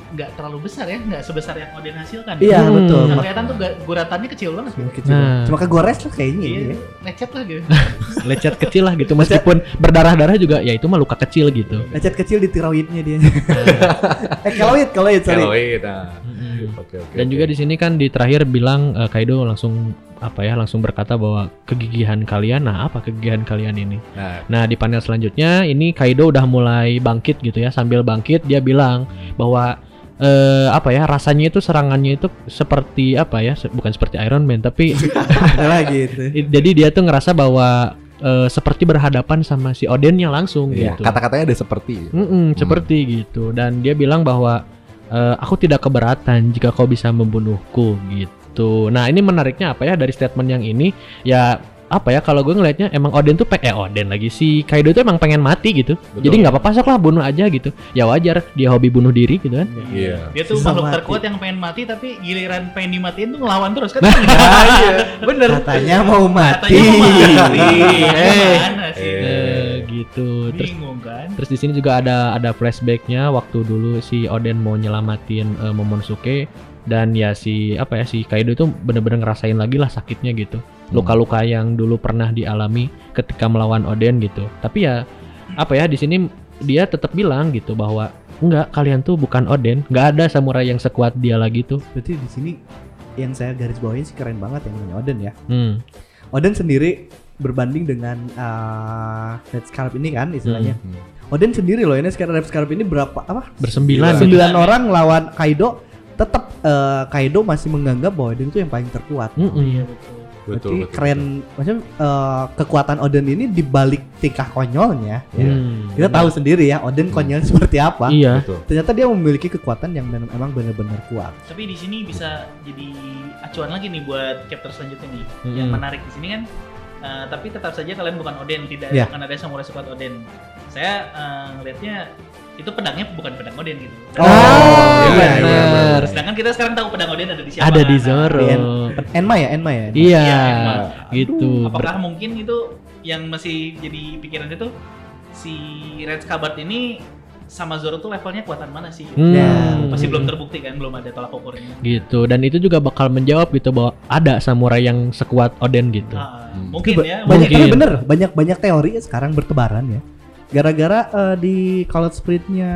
nggak terlalu besar ya, nggak sebesar yang Odin hasilkan. Iya Hmm. betul. Yang Mak- kelihatan tuh guratannya kecil banget. Kecil. Nah. Cuma kegores lah kayaknya Iya, ini ya. lecet lah gitu. Lecet kecil lah gitu meskipun berdarah-darah juga ya itu mah luka kecil gitu. Lecet kecil di tiroidnya dia. eh keloid, keloid sorry. Keloid, nah. Oke oke. Dan oke. juga di sini kan di terakhir bilang eh, Kaido langsung apa ya langsung berkata bahwa kegigihan kalian nah apa kegigihan kalian ini Nah, nah di panel selanjutnya ini Kaido udah mulai bangkit gitu ya sambil bangkit dia bilang bahwa eh, apa ya rasanya itu serangannya itu seperti apa ya se- bukan seperti Iron Man tapi lagi itu. Jadi dia tuh ngerasa bahwa eh, seperti berhadapan sama si Odennya langsung iya, gitu. kata-katanya ada seperti. Mm-mm, seperti gitu. Dan dia bilang bahwa eh, aku tidak keberatan jika kau bisa membunuhku gitu. Nah ini menariknya apa ya dari statement yang ini ya apa ya kalau gue ngelihatnya emang Oden tuh eh Oden lagi si Kaido tuh emang pengen mati gitu. Betul. Jadi nggak apa-apa sok lah bunuh aja gitu. Ya wajar dia hobi bunuh diri gitu kan. Iya. Dia tuh Susah makhluk mati. terkuat yang pengen mati tapi giliran pengen dimatiin tuh ngelawan terus kan. bener. Katanya mau mati. Katanya mau mati. Eh. Sih? Eh. Gitu. gitu. Terus Bingung kan? terus di sini juga ada ada flashbacknya waktu dulu si Oden mau nyelamatin eh, Momonosuke dan ya si apa ya si Kaido itu bener-bener ngerasain lagi lah sakitnya gitu. Luka-luka yang dulu pernah dialami ketika melawan Oden gitu. Tapi ya apa ya di sini dia tetap bilang gitu bahwa enggak kalian tuh bukan Oden, nggak ada samurai yang sekuat dia lagi tuh. Berarti di sini yang saya garis bawahin sih keren banget yang namanya Oden ya. Hmm. Oden sendiri berbanding dengan uh, Red Scarf ini kan istilahnya. Hmm. Oden sendiri loh ini sekarang Red Scarf ini berapa apa? Bersembilan. Sembilan orang lawan Kaido tetap eh, Kaido masih menganggap bahwa Oden itu yang paling terkuat. Mm-mm. Iya betul. Betul, Berarti betul, keren maksudnya eh, kekuatan Oden ini dibalik tingkah konyolnya. ya. Hmm. Kita tahu sendiri ya Oden konyol seperti apa. Iya. Betul. Ternyata dia memiliki kekuatan yang benar- emang benar-benar kuat. Tapi di sini bisa jadi acuan lagi nih buat chapter selanjutnya nih. Mm-mm. Yang menarik di sini kan eh, tapi tetap saja kalian bukan Oden, tidak Iya. akan ada samurai sekuat Oden. Saya eh, ngelihatnya itu pedangnya bukan pedang Oden gitu. Oh, iya, benar. iya, Sedangkan kita sekarang tahu pedang Oden ada di siapa. Ada di Nah, Zoro. Di En- Enma ya, Enma ya. Enma. Iya, Iya, emang. gitu. Apakah mungkin itu yang masih jadi pikiran itu si Red Scabbard ini sama Zoro tuh levelnya kuatan mana sih? Hmm. Ya, Masih belum terbukti kan, belum ada tolak ukurnya. gitu dan itu juga bakal menjawab gitu bahwa ada samurai yang sekuat Oden gitu. Ah, Hmm. Mungkin ya. banyak Mungkin. tapi bener banyak banyak teori sekarang bertebaran ya gara-gara eh, di college spiritnya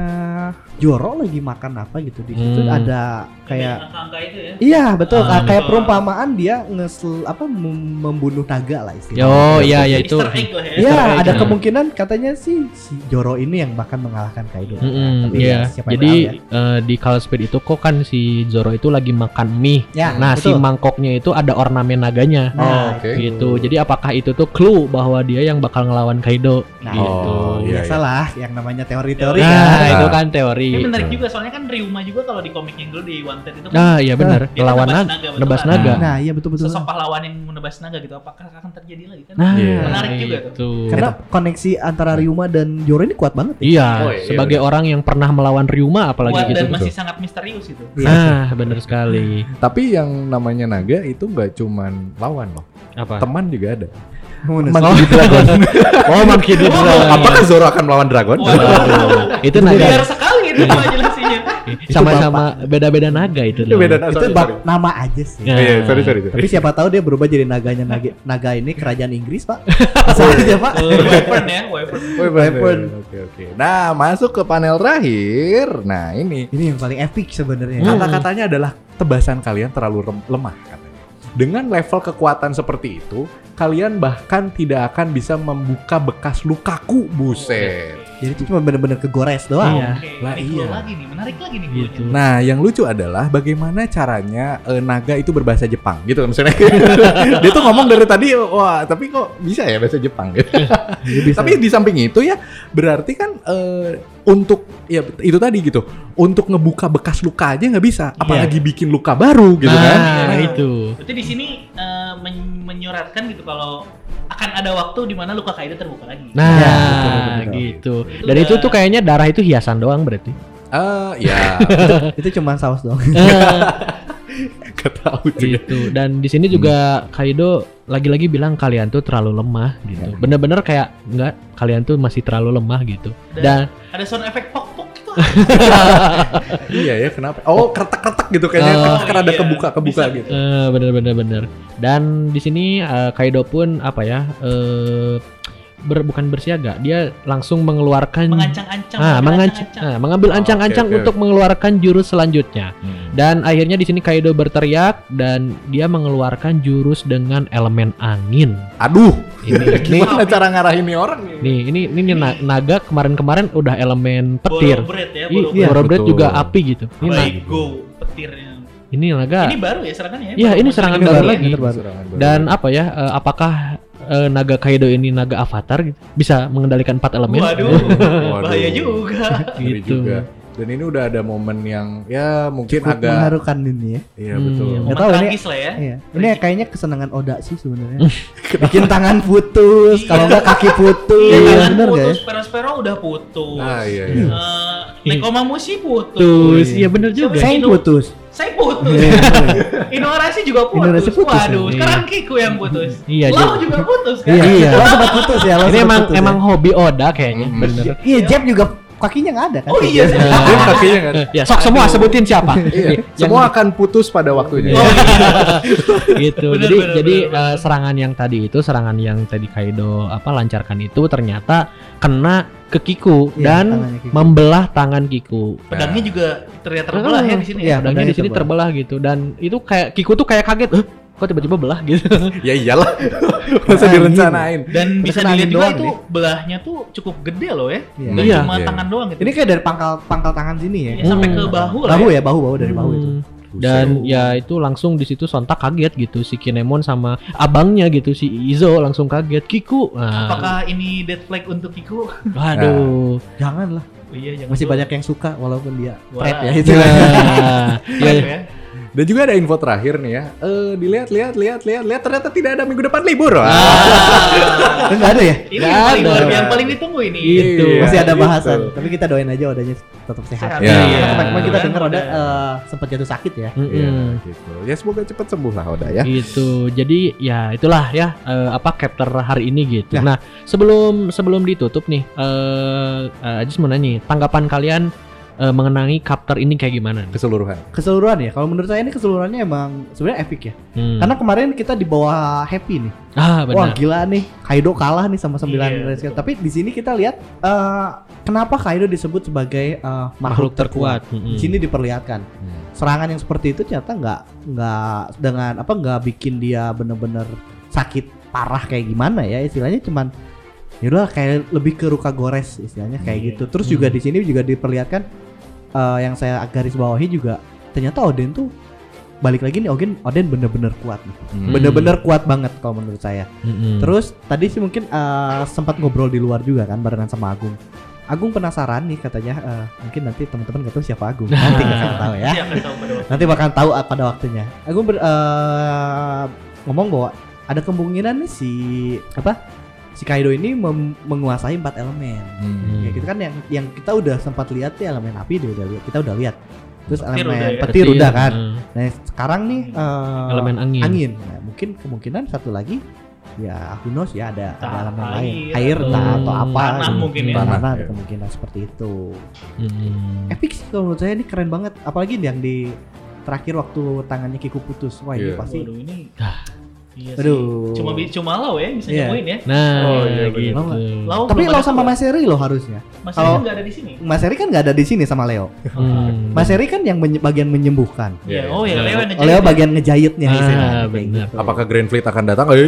Joro lagi makan apa gitu di situ Hmm. ada kayak itu ya. iya betul Ah, kayak betul. perumpamaan dia ngesel apa mem- membunuh naga lah istilahnya Oh iya ya itu. Ya. Iya, egg, ada ya. kemungkinan katanya sih si Joro ini yang bahkan mengalahkan Kaido. Mm-mm, Tapi iya. ya, siapa Jadi tahu ya. eh, di Call Speed itu kok kan si Zoro itu lagi makan mie. Ya, nah, si betul. mangkoknya itu ada ornamen naganya. Nah, oke. Gitu. Jadi apakah itu tuh clue bahwa dia yang bakal ngelawan Kaido? Nah, gitu. Oh, iya, biasalah yang namanya teori-teori Nah, kan. itu kan teori. Ini menarik juga soalnya kan Ryuma juga kalau di komik yang dulu di Wanted itu kan Nah, iya benar. kan Lawan nebas naga, naga, betul nebas kan? naga. Nah, iya betul-betul. sosok pahlawan yang menebas naga gitu. Apakah akan terjadi lagi kan? Nah, Iya. Menarik juga itu. Karena koneksi antara Ryuma dan Joro ini kuat banget ya. Iya, Oh, iya, sebagai orang yang pernah melawan Ryuma apalagi Kuat gitu. dan masih sangat misterius itu. Nah, benar sekali. Tapi yang namanya naga itu nggak cuman lawan loh, Apa? teman juga ada. Monkey Dragon. Oh, Monkey D. Dragon. Apakah Zoro akan melawan Dragon? Waduh. itu Biar naga sekali itu Pak jelasinnya. sama-sama beda-beda naga itu. Itu beda naga. itu bak nama aja sih. Ya. Iya, sorry sorry. sorry. Tapi siapa tahu dia berubah jadi naganya naga, naga ini kerajaan Inggris, Pak. Bisa aja, Pak. Wyvern ya, Wyvern. Woi, Weapon. Oke oke. Nah masuk ke panel terakhir. Nah ini Ini yang paling epic sebenarnya. Hmm. kata-katanya adalah tebasan kalian terlalu lemah katanya. Dengan level kekuatan seperti itu, kalian bahkan tidak akan bisa membuka bekas lukaku. Buset. Jadi itu cuma bener-bener kegores doang. Iya. Oke, Lah, ini iya. lagi nih, menarik lagi nih Gitu. Nah, yang lucu adalah bagaimana caranya eh, naga itu berbahasa Jepang gitu misalnya. Dia tuh ngomong dari tadi, wah, tapi kok bisa ya bahasa Jepang gitu. Bisa. Tapi di samping itu ya berarti kan eh, untuk ya itu tadi gitu, untuk ngebuka bekas luka aja nggak bisa, apalagi bikin luka baru gitu nah, kan. nah, itu. Berarti di sini men- menyuratkan gitu kalau akan ada waktu di mana luka Kaido terbuka lagi. Nah, Ya, betul, betul, betul. gitu. Itu Dan itu tuh kayaknya darah itu hiasan doang berarti. Eh, ya itu cuma saus doang. tahu juga. gitu. Dan di sini juga Kaido lagi-lagi bilang kalian tuh terlalu lemah gitu. Bener-bener kayak enggak kalian tuh masih terlalu lemah gitu. Dan Ada sound effect pok. iya ya kenapa? Oh kretek-kretek gitu kayaknya Oh, kan ada iya. kebuka-kebuka Bisa. gitu. eh bener-bener bener. Dan di sini eh, Kaido pun apa ya? eh ber- bukan bersiaga, dia langsung mengeluarkan Mengancang-ancang. Ah, mengambil mengancang, ancang-ancang. ah, mengambil Oh, ancang-ancang oke, oke. untuk mengeluarkan jurus selanjutnya. Hmm. Dan akhirnya di sini Kaido berteriak dan dia mengeluarkan jurus dengan elemen angin. Aduh, Ini ini gimana cara ngarahin nih orang nih? nih ini ini, na- naga kemarin-kemarin udah elemen petir. Boro bread ya, iya. Borobret betul. juga api gitu. Ini Baik go petirnya. ini naga. Ini baru ya serangannya ya? Iya, Baru ini serangan baru dunia. lagi. terbaru. Baru. Dan apa ya? eh, apakah eh, naga Kaido ini naga avatar gitu? Bisa mengendalikan empat elemen? Waduh, Waduh. bahaya juga. Gitu. juga. Dan ini udah ada momen yang ya mungkin Cukup agak mengharukan ini ya. iya Hmm. betul. Nggak Momen tahu ini- lah ya. Iya. Ini kayaknya kesenangan Oda sih sebenarnya. Bikin tangan putus, kalau enggak kaki putus. Iya, Iya, kan bener gak ya? putus, Pero-Spero udah putus. Ah iya iya. Eh, Nekomamushi putus. Iya bener juga. Saya putus. Saya putus. Ignorasi juga putus. Ignorasi putus, Waduh, ya? sekarang Kiku yang putus. Iya, Lo jadi- juga putus kan? Iya, Iya. Lo sempat putus ya, lo Ini emang putus ya. emang hobi Oda kayaknya, Mm-mm. bener. Iya, Jeb juga kakinya nggak ada kan? Oh iya. Dia kakinya kan. Ya, sok semua sebutin siapa. Iya. Semua akan putus pada waktunya. Oh, gitu. Bener, jadi bener, jadi bener, bener. eh, serangan yang tadi itu serangan yang tadi Kaido apa lancarkan itu ternyata kena ke Kiku Iya, dan Kiku. membelah tangan Kiku. Pedangnya juga terlihat terbelah ya di sini. Iya, ya. Pedangnya di sini terbelah. terbelah gitu dan itu kayak Kiku tuh kayak kaget, "Hah? Kok tiba-tiba belah gitu. ya iyalah. Masa direncanain. Dan bisa dilihat juga doang itu nih. belahnya tuh cukup gede loh ya. Iya. Nggak Iya. cuma Iya. tangan doang gitu. Ini kayak dari pangkal pangkal tangan sini ya. Ya, sampai ke Hmm. bahu lah. Bahu ya. ya, bahu bahu dari bahu itu. Hmm. Dan ya itu langsung di situ sontak kaget gitu si Kinemon sama abangnya gitu si Izo langsung kaget Kiku. Nah, Apakah ini dead flag untuk Kiku? waduh. Jangan lah. Oh, iya, jangan Masih dulu. banyak yang suka walaupun dia Wah. threat ya itu. Nah, Keren ya, ya. Dan juga ada info terakhir nih ya. Eh dilihat lihat lihat lihat lihat ternyata tidak ada minggu depan libur. Wah. Enggak ada ya? Ini yang paling, ada. yang paling ditunggu ini. Gitu. Iya, Masih ada gitu. bahasan. Tapi kita doain aja odanya tetap sehat. Iya. Karena kemarin kita dengar Oda udah- eh, sempat jatuh sakit ya. mm-mm. Iya, gitu. Ya semoga cepat sembuh lah Oda ya. gitu jadi ya itulah ya eh, apa chapter hari ini gitu Ya. nah sebelum sebelum ditutup nih eh uh, Ajis mau nanya tanggapan kalian eh, mengenai chapter ini kayak gimana nih? Keseluruhan. Keseluruhan ya. Kalau menurut saya ini keseluruhannya emang sebenarnya epic ya. Hmm. Karena kemarin kita di bawah happy nih. ah Wah benar gila nih, Kaido kalah nih sama 9 Iya, Red Skull. betul. Tapi di sini kita lihat eh, kenapa Kaido disebut sebagai eh, makhluk, terkuat. Mm-mm. Di sini diperlihatkan serangan yang seperti itu ternyata nggak nggak dengan apa nggak bikin dia bener-bener sakit parah kayak gimana ya istilahnya cuman yaudah kayak lebih ke luka gores istilahnya kayak Iya. gitu. Terus juga Hmm. di sini juga diperlihatkan eh, yang saya garis bawahi juga ternyata Odin tuh balik lagi nih Odin Odin bener-bener kuat nih. Hmm. Bener-bener kuat banget kalau menurut saya. Mm-mm. Terus tadi sih mungkin eh, sempat ngobrol di luar juga kan barengan sama Agung. Agung penasaran nih katanya eh, mungkin nanti teman-teman gak tahu siapa Agung. Nanti akan tahu ya. Iya. Nanti bakal tahu ah, pada waktunya. Agung ber- eh, ngomong bahwa ada kemungkinan nih si apa? Si Kaido ini mem- menguasai empat elemen. Hmm. Ya gitu kan yang yang kita udah sempat lihat ya elemen api dia udah lihat. Kita udah lihat. Terus Petir elemen udah ya. petir udah kan. mm. Nah, sekarang nih eh, elemen angin, angin. Nah, mungkin kemungkinan satu lagi ya who knows ya ada, ada elemen air, lain air atau atau apa tanah gitu. mungkin ya. tanah ada ya. kemungkinan seperti itu Mm-mm. epic sih kalau menurut saya ini keren banget apalagi yang di terakhir waktu tangannya Kiku putus wah ini Iya. pasti Waduh, ini Iya Aduh. sih. Cuma cuma Lau ya bisa Iya. nyembuhin ya. nah Oh, iya, gitu Lau tapi lo sama. Mas Eri lo harusnya Mas Eri nggak ada di sini. Mas Eri kan nggak ada di sini sama Leo Hmm. Mas Eri kan yang menye- bagian menyembuhkan Iya, oh ya Leo yang Leo bagian ngejahitnya Ah, istilahnya, kayak bener. gitu. Apakah Grand Fleet akan datang? Eh,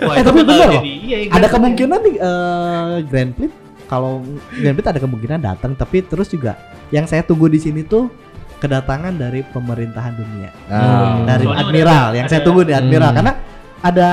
Wah, Eh, tapi bener loh. jadi- iya, iya, ada kemungkinan nih eh, Grand Fleet kalau Grand Fleet ada kemungkinan datang tapi terus juga yang saya tunggu di sini tuh kedatangan dari pemerintahan dunia Ah. dari Soalnya admiral udah yang ada- saya tunggu di admiral Hmm. karena ada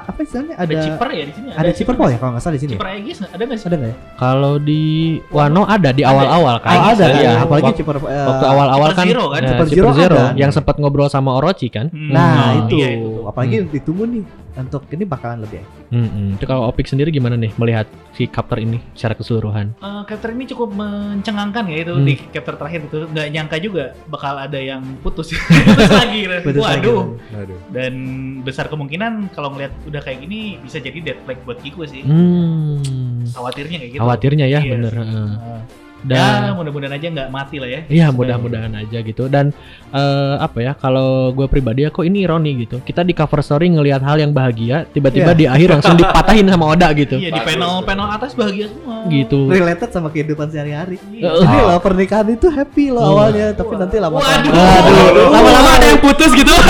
apa istilahnya Ada ada Ciper ya di sini. ada Ciper Paul ya kalau nggak salah di sini Ciper Aegis ada nggak sih? ada nggak ya? kalau di Wano ada di awal-awal kan Oh ada ya apalagi waktu, Ciper eh, waktu awal-awal kan Zero kan? ya, Super Super Zero Zero, ada. yang sempat ngobrol sama Orochi kan Hmm. nah Oh, itu iya, itu. apalagi Hmm. ditunggu nih untuk ini bakalan lebih Mm-mm. Itu kalau Opik sendiri gimana nih melihat si chapter ini secara keseluruhan? Eh, chapter ini cukup mencengangkan ya itu Hmm. di chapter terakhir itu nggak nyangka juga bakal ada yang putus putus lagi Putus lagi. waduh Aduh. dan besar kemungkinan kalau ngeliat udah kayak gini bisa jadi dead flag buat Kiku sih Hmm. khawatirnya kayak gitu Khawatirnya ya Iya bener. sih. heeh. Dan ya mudah-mudahan aja nggak mati lah ya. Iya mudah-mudahan aja gitu. Dan eh, apa ya kalau gue pribadi ya kok ini ironi gitu. Kita di cover story ngelihat hal yang bahagia tiba-tiba Iya. di akhir langsung dipatahin sama Oda gitu. Iya di panel panel atas bahagia semua. Gitu. Related sama kehidupan sehari-hari. Iya. Oh. ini loh pernikahan itu happy loh Oh. awalnya tapi nanti lama Waduh. Aduh, lama-lama ada yang putus gitu.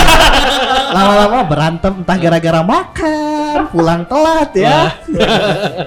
Lama-lama berantem entah gara-gara makan pulang telat ya.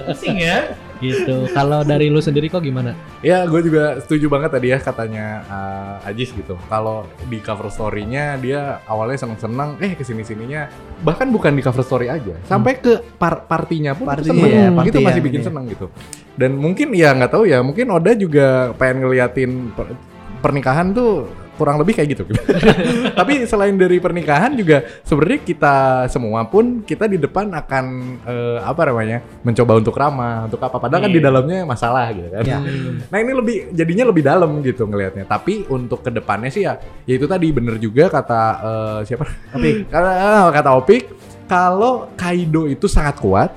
Pusing ya gitu kalau dari lu sendiri kok gimana Ya, gue juga setuju banget tadi ya katanya uh, Ajis gitu. Kalau di cover story-nya dia awalnya seneng-seneng, eh ke sini sininya bahkan bukan di cover story aja, sampai ke par partinya pun Partinya seneng. ya, itu party masih yang bikin ini ya. seneng gitu. Dan mungkin ya nggak tahu ya, mungkin Oda juga pengen ngeliatin per- pernikahan tuh kurang lebih kayak gitu. Tapi selain dari pernikahan juga sebenarnya kita semua pun kita di depan akan eh, apa namanya mencoba untuk ramah untuk apa padahal kan Iya. di dalamnya masalah gitu kan. Ya. Nah ini lebih jadinya lebih dalam gitu ngelihatnya. Tapi untuk ke depannya sih ya, ya itu tadi bener juga kata eh, siapa? Opik. kata ah, kata Opik kalau Kaido itu sangat kuat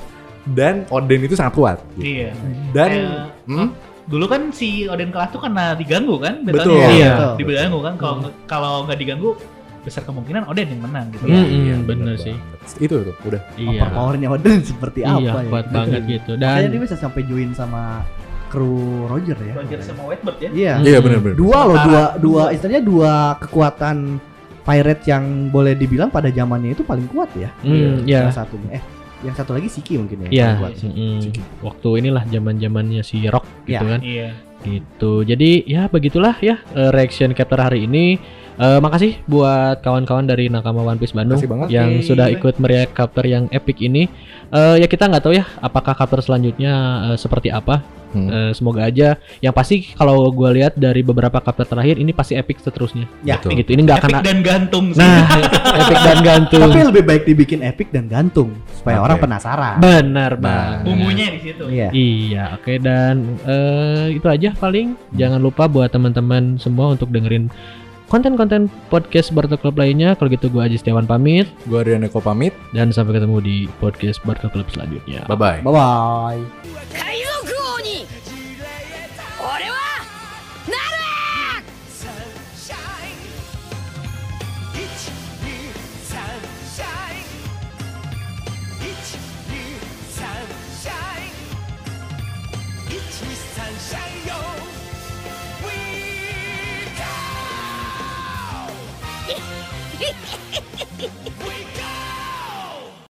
dan Oden itu sangat kuat. gitu. Iya. Dan Kayak, hmm? Dulu kan si Oden kalah tuh karena diganggu kan Betul. battlenya? Iya. betul. diganggu kan kalau kalau nggak diganggu besar kemungkinan Oden yang menang gitu Hmm, Iya, hmm, bener banget. sih. Itu tuh udah. Iya. Overpowernya Oden seperti Iya, apa ya? kuat banget gitu. Makanya Dan dia bisa sampai join sama kru Roger ya. Roger sama Whitebird ya Iya. Iya benar-benar. Dua loh, dua dua istilahnya dua kekuatan pirate yang boleh dibilang pada zamannya itu paling kuat ya. hmm, ya. Salah satunya. Eh, yang satu lagi Siki mungkin ya. yang Iya, mm, waktu inilah zaman-zamannya si Rock gitu Iya. kan. iya Gitu. Jadi ya begitulah ya eh, reaction chapter hari ini. Eh, makasih buat kawan-kawan dari Nakama One Piece Bandung yang Oke. sudah ikut meriak chapter yang epic ini. Eh, ya kita nggak tahu ya apakah chapter selanjutnya eh, seperti apa. Hmm. Eh, semoga aja. Yang pasti kalau gue lihat dari beberapa chapter terakhir ini pasti epic seterusnya. Ya. Betul. Gitu. Ini nggak akan epic dan gantung sih Nah, epic dan gantung. Tapi lebih baik dibikin epic dan gantung supaya Oke. orang penasaran. Benar Nah, banget. bumbunya di situ Iya. Iya, oke dan eh, itu aja paling. Jangan lupa buat teman-teman semua untuk dengerin konten-konten podcast Barto Club lainnya. Kalau gitu gue Aji Setiawan pamit Gua Rian Eko pamit. dan sampai ketemu di podcast Barto Club selanjutnya. Bye bye.